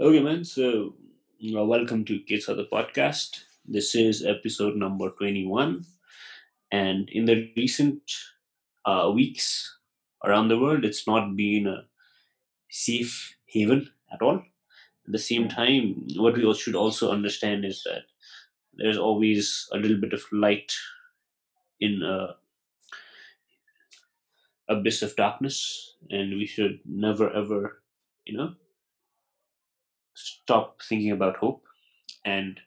Okay, man. So, uh, welcome to Kids of the Podcast. This is episode number 21. And in the recent uh, weeks around the world, it's not been a safe haven at all. At the same time, what we all should also understand is that there's always a little bit of light in a abyss of darkness, and we should never ever, you know, stop thinking about hope. And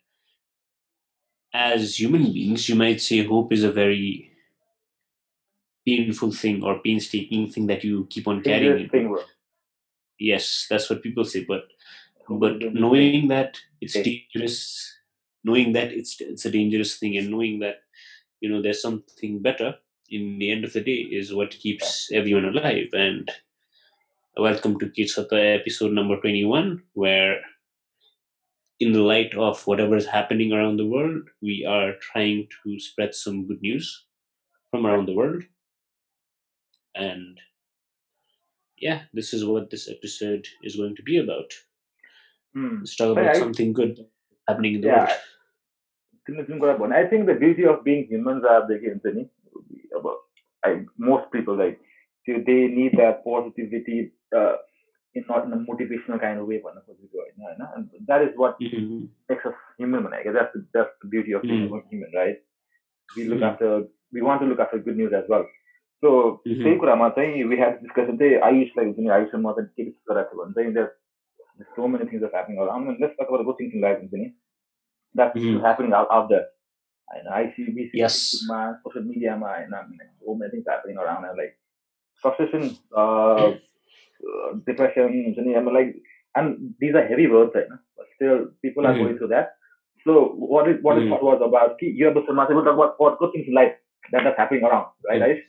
as human beings, you might say hope is a very painful thing or painstaking thing that you keep on carrying. Thing. Yes, that's what people say. But but knowing that it's dangerous, knowing that it's it's a dangerous thing, and knowing that you know there's something better in the end of the day is what keeps everyone alive. And Welcome to Kitsata episode number 21, where, in the light of whatever is happening around the world, we are trying to spread some good news from around the world. And yeah, this is what this episode is going to be about. Mm. Let's talk about I, something good happening in the yeah, world. I think the beauty of being humans are the I, most people like नि अब I most people like त्यो they need that positivity in nut in a motivational kind of वे भन्न खोजेको होइन होइन that is what Mhm. Makes us human भनेको that's that's the beauty of being Mm. Human right we look Mm. After we want to look after good news as well so Mhm. त्यही कुरामा चाहिँ we have discussion चाहिँ आयुषलाई हुन्छ नि आयुषमा चाहिँ के discuss गराएको थियो भने चाहिँ सो many things are happening around let's talk about good things in life हुन्छ नि that Mhm. Happening out out that होइन आइसिबिसी Yes. सोसियल मिडियामा होइन so many things happening around like uh, depression हुन्छ नि like and these are heavy words होइन still people are Mhm. Going through that so what is what is Mhm. What was about कि यो एपिसोडमा चाहिँ talk about what good things in life that is happening around right Mm. guys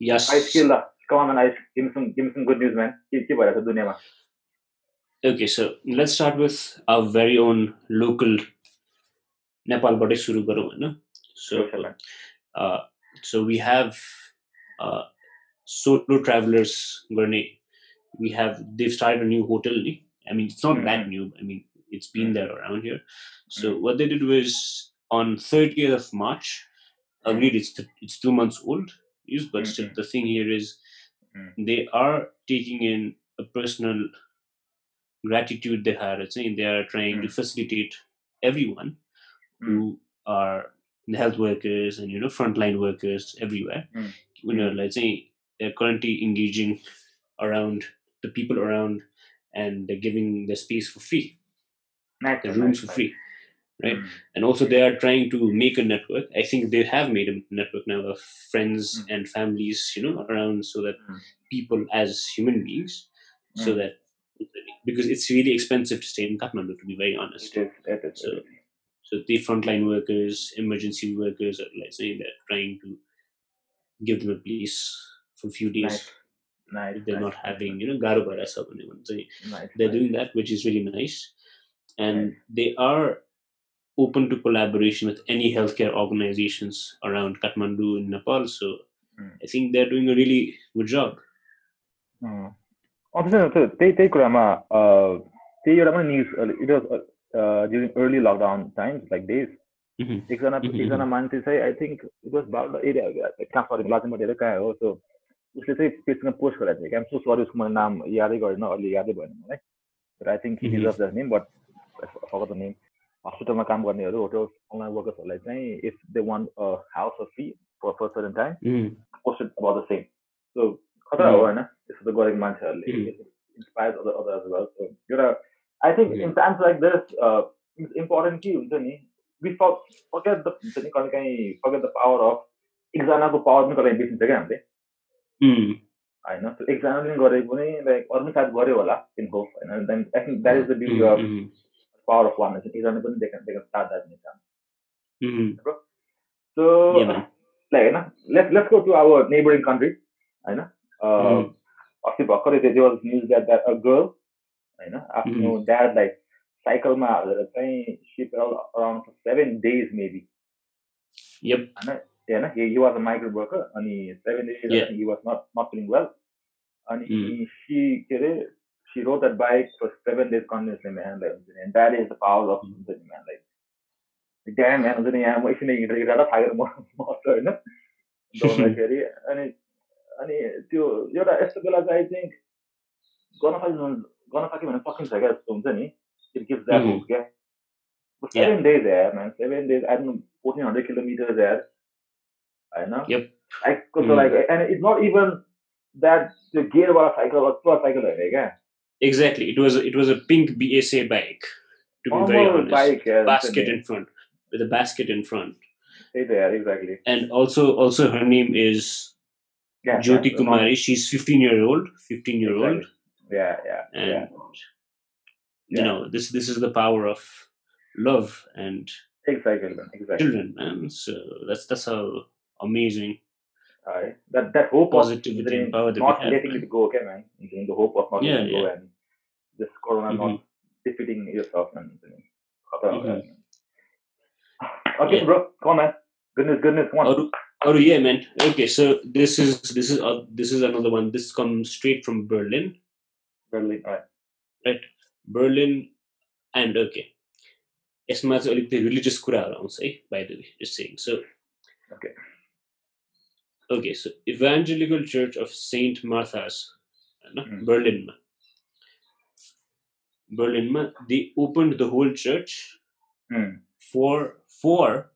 Yes. I feel that. Come on. I give me some, give me some good news, man. के के भइरहेको छ दुनियाँमा Okay, so let's start with our very own local नेपालबाटै सुरु गरौँ होइन so Sure, man. uh, solo travelers journey. We have they've started a new hotel. I mean, it's not mm-hmm. that new. I mean, it's been hmm. there around here. So mm-hmm. what they did was on 30th of March. Hmm. Agreed, it's it's two months old. Use, but hmm. still, the thing here is they are taking in a personal gratitude they have saying they are trying to facilitate everyone who are health workers and you know frontline workers everywhere. Mm. You know, let's say they're currently engaging around the people around and they're giving the space for free Nice, the rooms nice, for free right? Mm. and also they are trying to make a network i think they have made a network now of friends Mm. and families you know around so that Mm. people as human beings so Mm. that because it's really expensive to stay in kathmandu to be very honest It is, it is, So, so the frontline workers emergency workers are like saying they're trying to give them a place for a few days Nice. Nice, if they're nice, not having you know garo bhara sa bhanyo भने चाहिँ nice, they're nice. doing that which is really nice and Nice. they are open to collaboration with any healthcare organizations around kathmandu in nepal so Mm. i think they're doing a really good job अँ, त्यसो भने त्यो- त्यही त्यही कुरामा अ, त्यही एउटा पनि news it was during early lockdown times like days Mhm. एकजना Mhm, एकजना मान्छे चाहिँ आई थिङ्क इट वाज बाल एरिया कहाँ सरी लाचेनबाट हेरेर कहाँ हो सो उसले चाहिँ पेजमा पोस्ट गरेको थियो क्या सो सरी उसको मैले नाम यादै गरेन अहिले यादै भएन मलाई but I think he. Deserve the name but for the name हस्पिटलमा काम गर्नेहरू होटल अनलाइन वर्कर्सहरूलाई चाहिँ if they one house of fee for for certain time. Posted about the same so खतरा हो Mm. होइन त्यस्तो त गरेको मान्छेहरूले. Inspire other other as well so एउटा I think. In times like this it's important के हुन्छ नि वि फर्केट द हुन्छ नि कहिले काहीँ फर्केट द पावर अफ एकजनाको पावर पनि कहिले बिर्सिन्छ क्या हामीले. होइन सो एकजनाले पनि गरेको पनि लाइक अरू पनि सायद गऱ्यो होला इन होप होइन then I think that is the Mhm. Power of one एकजना पनि देखा देखा start that nation Mhm. So. Like होइन let's let's go to our neighbouring country होइन Mhm. अस्ति भर्खरै त्यो was news that that a girl होइन आफ्नो ड्याडलाई साइकलमा हालेर चाहिँ सिप अराउन्ड सेभेन डेज मेबी. होइन होइन he was a migrant worker अनि seven days. He was not not feeling well अनि. सी के अरे that bike for seven days continuously, man. Like, and that is the power of Mm. हुन्छ नि. Like, damn, man. हुन्छ नि, यहाँ म एकछिन हिँडेर हिँडेर थाकेर म मर्छु होइन दौड्दाखेरि अनि अनि त्यो एउटा यस्तो बेला चाहिँ आई थिङ्क गर्न सक्यो गर्न सक्यो भने सकिन्छ क्या जस्तो हुन्छ नि इट गिभ्स द्याट क्या. Seven days here man seven days I don't fourteen hundred kilometres here you know. Yep. Like, so mm. like, and it's not even that the gear was cycle was two cycle, right? Exactly. It was it was a pink BSA bike. To Normal be very honest, bike, yes, basket in front with a basket in front. Hey there, exactly. And also, also her name is yeah, Jyoti yeah, Kumari. Not... She's 15 year old. 15 year exactly. old. Yeah, yeah. And yeah. you know this this is the power of love and exactly, exactly. children, man. So that's that's how amazing. है that that hope of Positivity and power that we not have, letting man. it go okay man the hope of not Yeah, letting go yeah. and just corona Mhm. not defeating yourself man खतरा हो Mhm. यार। okay Yeah. bro come on man goodness goodness come on Oh, oh yeah, man. Okay, so this is this is uh, this is another one. This comes straight from Berlin. Berlin alright Berlin and okay. यसमा चाहिँ अलिकति religious कुराहरू आउँछ है by the way just सेङ so okay so evangelical church of saint martha's mm. berlin. Berlin they opened the whole church mm. for for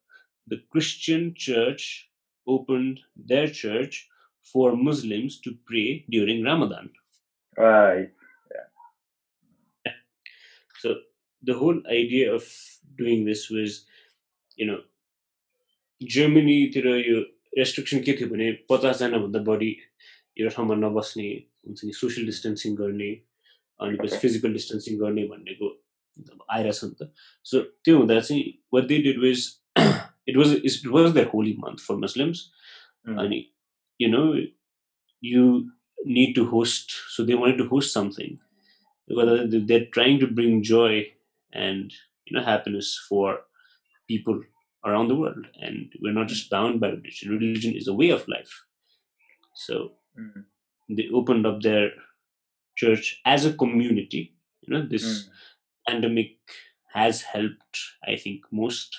the christian church opened their church for muslims to pray during ramadan. Right. So the whole idea of doing this was you know germany you restriction के थियो भने पचासजनाभन्दा बढी एउटा ठाउँमा नबस्ने हुन्छ नि social distancing गर्ने अनि पछि फिजिकल डिस्टेन्सिङ गर्ने भन्नेको आइरहेछ नि त। सो त्यो हुँदा चाहिँ what they it was it was it was the holy month for Muslims अनि you know you need to host so they want to host something they are trying to bring joy and you know happiness for people around the world and we're not just bound by religion religion is a way of life so Hmm. they opened up their church as a community you know this Hmm. pandemic has helped i think most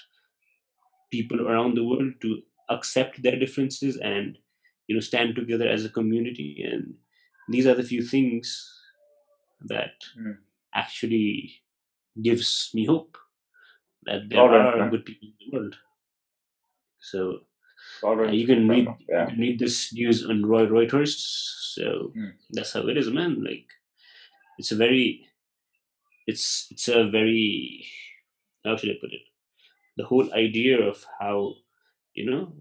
people around the world to accept their differences and you know stand together as a community and these are the few things that Mm. actually gives me hope that there are good people in the world so Tolerance you can read yeah you can read this news on Roy Reuters. So Mm. that's how it is, man. Like it's a very it's it's a very how should I put it? The whole idea of how you know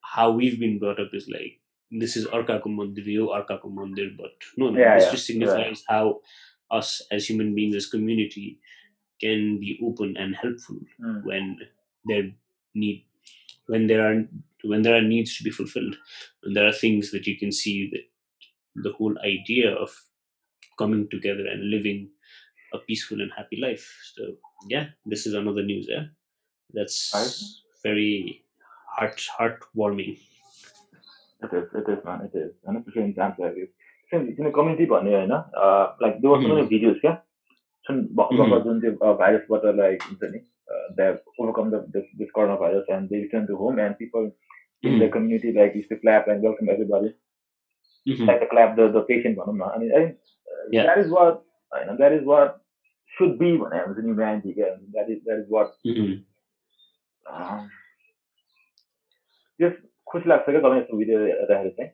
how we've been brought up is like this is Arkako Mandir, yo Arkako Mandir, but no, no, Yeah, this yeah, just signifies how us as human beings, as community, can be open and helpful mm. when there need when there are when there are needs to be fulfilled. When there are things that you can see that the whole idea of coming together and living a peaceful and happy life. So yeah this is another news yeah? That's right. very heart heartwarming. It is it is man it is. And especially in times like this since community uh, like there was so hmm. many videos yeah? क्या जुन भर्खर जुन त्यो भाइरसबाट like हुन्छ नि दे overcome the this corona virus and they return to home and people in Mhm. the community like used to clap and welcome everybody Mhm. like to clap the, the patient भनौँ न अनि I think, uh, Yeah. that is what होइन that is what should be भने हुन्छ नि humanity क्या that is that is what Mhm. um, just खुसी लाग्छ क्या तपाईँ यस्तो भिडियो हेर्दाखेरि चाहिँ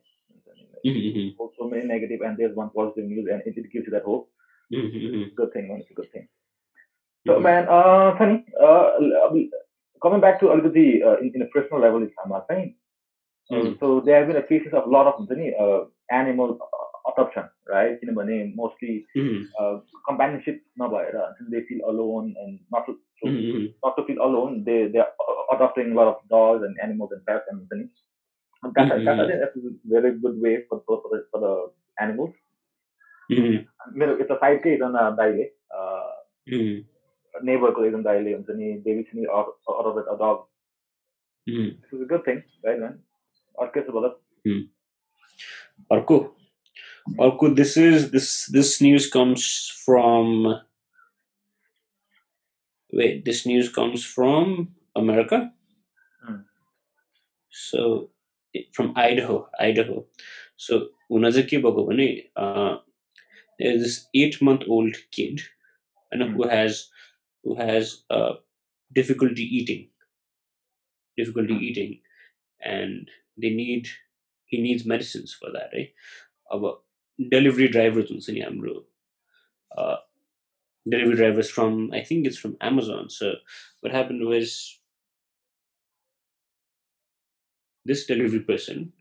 Mhm. Mhm. so, so many negative and there's one positive news and it, it gives you that hope Mhm. Mhm. good thing man it's a good thing so Mhm. man uh Sunny uh coming back to अलिकति uh, in, in a personal level इच्छामा चाहिँ uh, Mhm. so there have been a cases of lot of हुन्छ नि uh, animal uh, adoption right किनभने mostly Mhm. uh, companionship नभएर हुन्छ नि, they feel alone and not to, so Mhm. Mhm. not to feel alone they they are adopting a lot of dogs and animals and pets and हुन्छ नि. And that's, Mhm. that's I think that's a very good way for for, for, the, for the animals Mhm. मेरो यता साइडकै एकजना दाइले Mhm. नेबरको एकजना दाइले हुन्छ नि they recently adopted a dog Mhm. This is a good thing right man अर्कै छ भला अर्को or could this is this this news comes from wait this news comes from america Hmm. so it- from idaho idaho so हुन चाहिँ के भएको भने uh, there's this eight month old kid you know, mm. who hmm. has who has uh, difficulty eating. Difficulty hmm. eating. And they need he needs medicines for that right? Our delivery drivers in Sanyamru, uh delivery drivers from i think it's from amazon. So what happened was this delivery person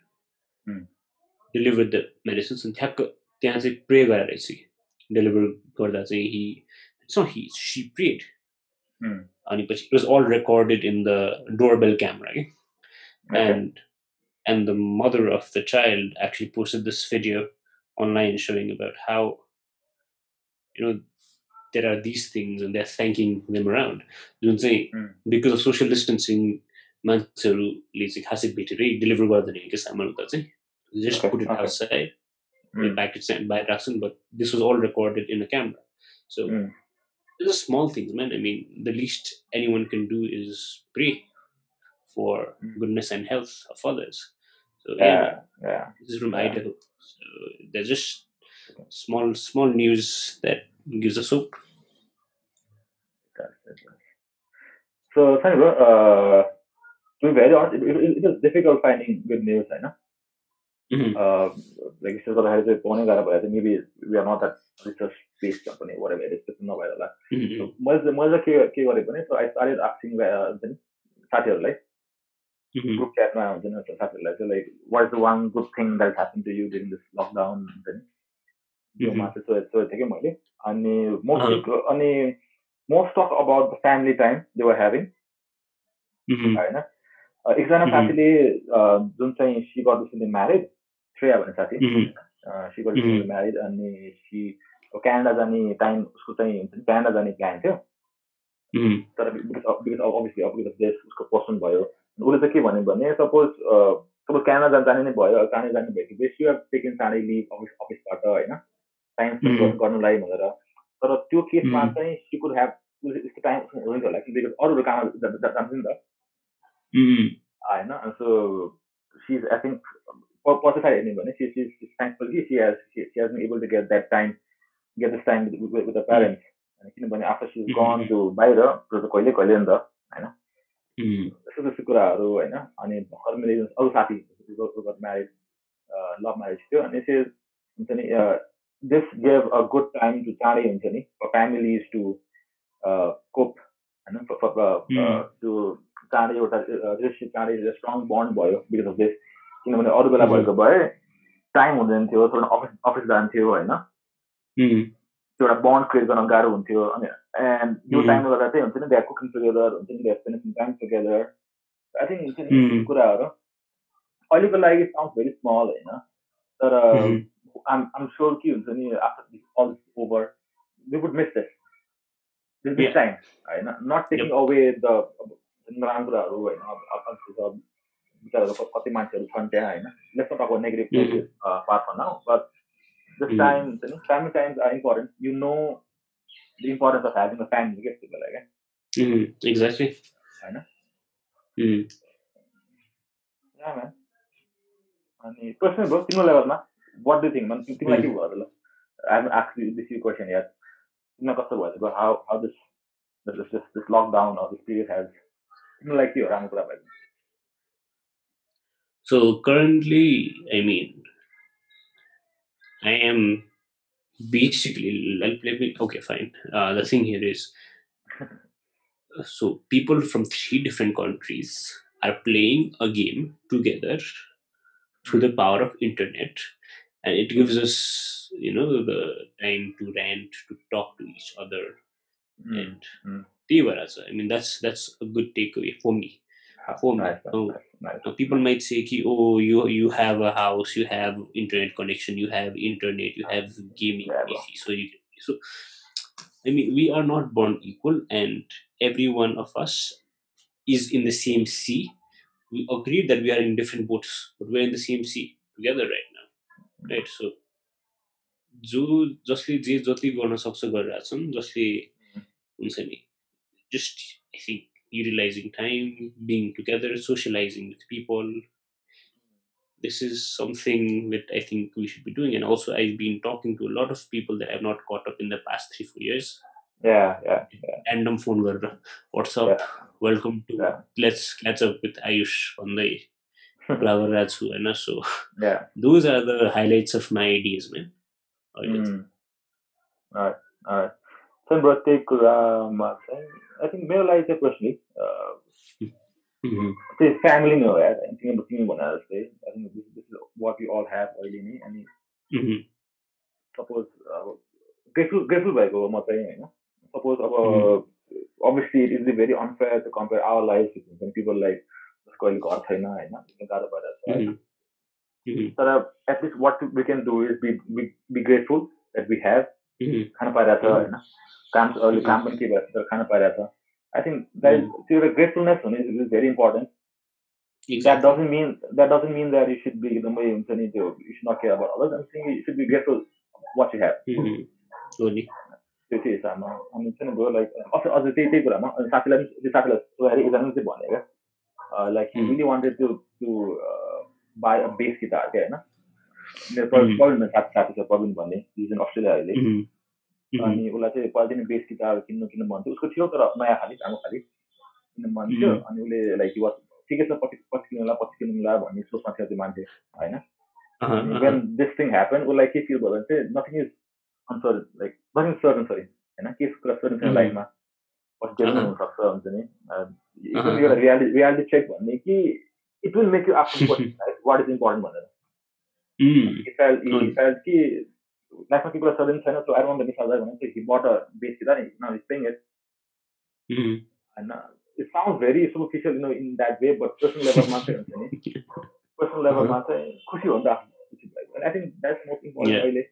mm. delivered the medicines and thakka त्यहाँ चाहिँ pray गरेर रहेछ कि deliver गर्दा चाहिँ हि it's not हि सी prayed Hmm. अनि पछि it was all recorded in the doorbell camera कि Okay. and and the mother of the child actually posted this video online showing about how you know there are these things and they're thanking them around जुन चाहिँ Hmm. because of social distancing मान्छेहरूले चाहिँ खासै भेटेरै deliver गर्दैन कि सामान उता चाहिँ just Okay, put it mm. back it sent by Raksan, but this was all recorded in a camera. So mm. these are small things, man. I mean, the least anyone can do is pray for mm. goodness and health of others. So yeah, yeah. yeah. This is from yeah. Idaho. So there's just small, small news that gives us hope. So, uh, to be very honest, it, it, it is difficult finding good news, I know. Mm-hmm. Uh, like it's just I had to pone I think maybe we are not that research based company, whatever it is, it's not whether that. Mm-hmm. So, so I started asking uh, then satellite. Mm-hmm. Group chat uh, now, satellite. So, like, what is the one good thing that happened to you during this lockdown? Then, mm-hmm. and most, uh-huh. most talk about the family time they were having. Mm-hmm. एकजना. साथीले जुन चाहिँ सी गर्दैछ married Shreya भन्ने साथी. सी गर्दैछ married अनि सी Canada जाने time उसको चाहिँ हुन्छ नि क्यानाडा जाने प्लान थियो. तर अभियसली अफ देश उसको पर्सन भयो उसले चाहिँ के भन्यो भने सपोज सपोज क्यानाडा जाने नै भयो चाँडै जाने कि बेसी टेकिङ चाँडै लिभ अफिस अफिसबाट होइन टाइम स्पेन्ड. गर्नुलाई भनेर तर त्यो केसमा. चाहिँ सी कुड ह्याभ यस्तो टाइम हुँदैन होला कि बिकज अरूहरू काम जान्छ नि त Mhm. होइन सो सी इज आई थिङ्क पछि थाहा हेर्ने भने सी सी थ्याङ्कफुल कि she has she has been able to get that time get this time with the parents किनभने after C Mhm. Gone to बाहिर त्यो त कहिले कहिले नि त Mhm. यस्तो त्यस्तो कुराहरू होइन अनि भर्खर मेरो अरू साथी म्यारिड लभ म्यारेज थियो अनि यसो हुन्छ नि this gave a good time to चाँडै हुन्छ नि फ्यामिलीज टु कोप होइन Mm. त्यो चाँडै एउटा रिलेसनसिप चाँडै स्ट्रङ बन्ड भयो बिकज अफ दिस किनभने अरू बेला Mhm. भएको भए टाइम हुँदैन थियो थोरै अफिस अफिस जान्थ्यो होइन Mhm. एउटा बन्ड क्रिएट गर्न गाह्रो हुन्थ्यो अनि एन्ड यो Mhm. टाइमले गर्दा चाहिँ हुन्छ नि द्याट कुकिङ टुगेदर हुन्छ नि that spending time together I think हुन्छ नि Mhm. यस्तो कुराहरू अहिलेको लागि साउन्ड भेरी स्मल होइन तर Mhm. आम आम स्योर कि हुन्छ नि after all over we would miss this this this Yeah. Time होइन नट टेकिङ अवे द नराम्रो कुराहरू होइन अब- विचारहरू कति मान्छेहरू छन् त्यहाँ होइन let's not negative. Part now but this Mhm. Time नि family times are important you know the importance of having a family क्या यस्तो बेला क्या. Exactly. होइन. अनि क्वेसन भयो तिम्रो लेभलमा वाट डु थिङ्क ମାନେ तिमीलाई के भयो ल I ask this you question यार तिमीलाई कस्तो भयो how how this this this this lockdown or this period has like the orangutan balance. So currently, I mean, I am basically let me okay fine. Uh, the thing here is, so people from three different countries are playing a game together through the power of internet, and it gives us you know the time to rant to talk to each other mm. and mm they were also. I mean, that's that's a good takeaway for me. For me, Nice, oh. nice, nice. Now, people might say, ki, "Oh, you you have a house, you have internet connection, you have internet, you have gaming Yeah, bro. PC." So you so, I mean, we are not born equal, and every one of us is in the same sea. We agreed that we are in different boats, but we're in the same sea together right now, right? So जो जसले जे जति गर्न सक्छ गरिरहेछन् जसले हुन्छ नि just I think utilizing time, being together, socializing with people. This is something that I think we should be doing. And also, I've been talking to a lot of people that I've not caught up in the past three, four years. Yeah, yeah. yeah. Random phone word. what's up? Yeah. Welcome to yeah. let's catch up with Ayush on the Flower Ratsu, and so. Yeah. Those are the highlights of my days, man. All right. Mm. All right. All right. Bro, त्यही कुरामा चाहिँ I think मेरो लागि चाहिँ personally. त्यही family नै हो यार तिमी तिमी भने जस्तै I think this this what you all have अहिले नै अनि. सपोज अब ग्रेटफुल ग्रेटफुल भएको हो म चाहिँ होइन सपोज अब. Obviously it is very unfair to compare our life people like जसको अहिले घर छैन होइन गाह्रो भइरहेको छ. तर at least what we can do is be be grateful that we have. Khan पाइरहेछ Mhm. होइन काम अहिले काम पनि के भइरहेछ तर खान पाइरहेछ आई थिङ्क द्याट त्यो एउटा ग्रेटफुलनेस हुने is very important that Exactly. Doesn't mean that doesn't mean that you should be एकदमै हुन्छ नि त्यो you should not care about others I think you should be grateful watt you have Mhm. हो नि त्यो चाहिँ हिसाबमा अनि चाहिँ गयो लाइक अझ अझ त्यही त्यही कुरामा अनि साथीलाई पनि त्यो साथीलाई सोधेर एकजना चाहिँ भने क्या लाइक हि Mm. Relief wanted to to buy a bass guitar क्या होइन मेरो Mm. प्रवीण प्रवीण साथी साथी छ प्रवीण भन्ने इज इन अस्ट्रेलिया अहिले Mhm. Mhm. अनि उसलाई चाहिँ पहिला चाहिँ बेस गिटार किन्नु किन्नु भन्थ्यो। उसको थियो तर नयाँ खालि राम्रो खालि किन्नु मन थियो Mm. अनि उसले लाइक वाज ठिकै छ पछि पछि किन्नुला पछि किन्नुला भन्ने सोचमा थियो त्यो मान्छे होइन. वेन दिस थिङ ह्यापन उसलाई के फिल भयो भने चाहिँ nothing is unsure like nothing certain sorry होइन? के कुरा सर्टन छैन. लाइफमा। पछि त्यो पनि. हुनसक्छ हुन्छ नि? एउटा रियालिटी रियालिटी चेक भन्ने कि it will make you after what is important भनेर। like particular sudden channel, so I don't want to miss other one. So he bought a bass, guitar and now he's paying it. Mm-hmm. And uh, it sounds very superficial, you know, in that way, but personal level master हुन्छ personal level मा चाहिँ खुसी हुन्छ And I think that's most important yeah. really,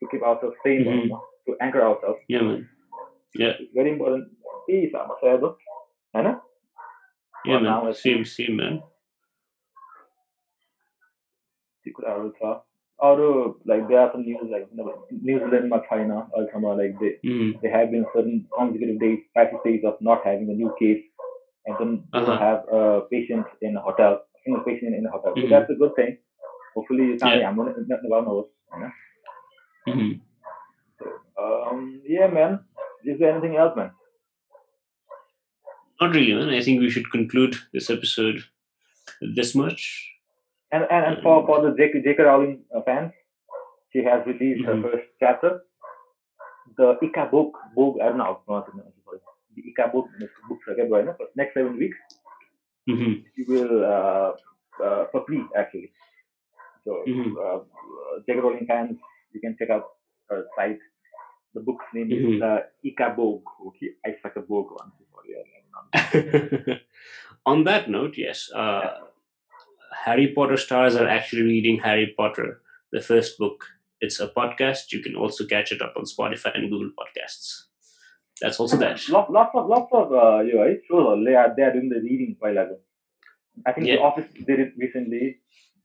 to keep ourselves sane, mm-hmm. to anchor ourselves. Yeah, man. Yeah. It's very important. त्यही हिसाबमा सायद होइन Yeah, man. Same, same, man. त्यो कुराहरू छ or uh, like there are some news like you New Zealand or China or somewhere like they hmm. they have been certain consecutive days, practice days of not having a new case, and then uh-huh. have a patient in a hotel, single patient in a hotel. So hmm. that's a good thing. Hopefully, it's not yeah. I'm gonna one hour. You know? mm-hmm. Um, yeah, man. Is there anything else, man? Not really, man. I think we should conclude this episode this much. And and, and for for the J.K. J.K. Rowling fans, she has released Mhm. her first chapter, the Ika book. Book I don't know how to pronounce it. I'm sorry. The Ika book, book? For next seven weeks. Mhm. you will uh, uh, for free actually. So Mhm. uh, uh, J.K. Rowling fans, you can check out her site. The book's name Mhm. is uh, Ickabog. Okay, I suck a book one. Sorry, I- I'm not- On that note, yes, uh, Harry Potter stars are actually reading Harry Potter, the first book. It's a podcast. You can also catch it up on Spotify and Google Podcasts. That's also that. Lots, lots of lots of uh, you know, shows they are they are doing the reading while ago. I think Yeah. The Office did it recently,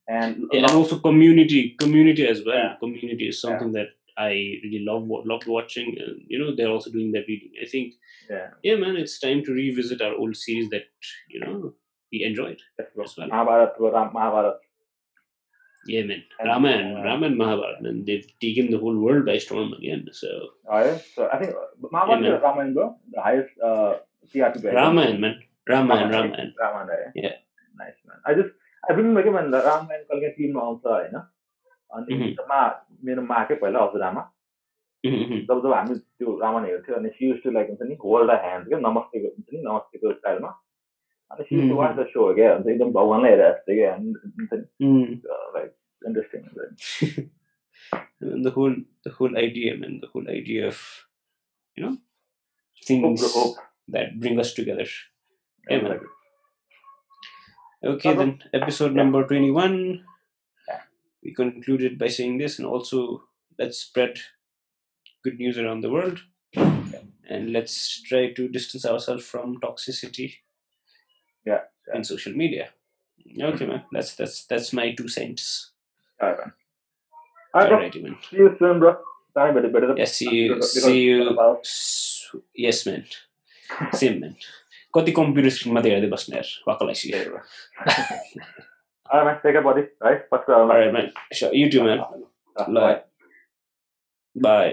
and Yeah, and also community, community as well. Yeah. Community is something that I really love loved watching, and you know they're also doing that reading. I think, yeah, man, it's time to revisit our old series that you know we enjoyed. that's right. As well. Mahabharat, Ram- Mahabharat. Yeah, man, And, Raman, uh, Raman, Mahabharata, man, they've taken the whole world by storm again. So Alright, so I think uh, Mahabharat man. is Ramayana, bro, the highest uh, TRP. by- Raman, man, Raman, Raman, Raman. Raman, right? Yeah. Nice man. I just I remember के भन्दा रामायण कहिले टिममा आउँछ होइन अनि Mhm. मा मेरो मा के पहिला हजुरआमा Mhm, जब जब हामी त्यो रामायण हेर्थ्यो अनि सी युज टु लाइक हुन्छ नि होल्ड द ह्यान्ड क्या नमस्ते हुन्छ नि नमस्तेको स्टाइलमा and she mm. watched the show again. So idun bawa lah rest again. Mm. Uh, like interesting. And the whole the whole idea, man, the whole idea of you know things hope, hope. that bring us together. Yeah, Okay, then episode yeah. number twenty-one. Yeah. We concluded by saying this, and also let's spread good news around the world, and let's try to distance ourselves from toxicity Yeah, yeah. and social media. Okay, man. That's that's that's my two cents. Alright, man. Alright, bro. Alrighty, man. See you soon, bro. चाँडै भेट भेटेर Yes, see you. See you. S- Yes, man. Same, man. कति computer screen मात्रै हेर्दै बस्ने यार वाकलाई सी All right, man. Take care, buddy. Right? First, uh, Alright, man. Sure. You too, man. uh, Bye. Bye.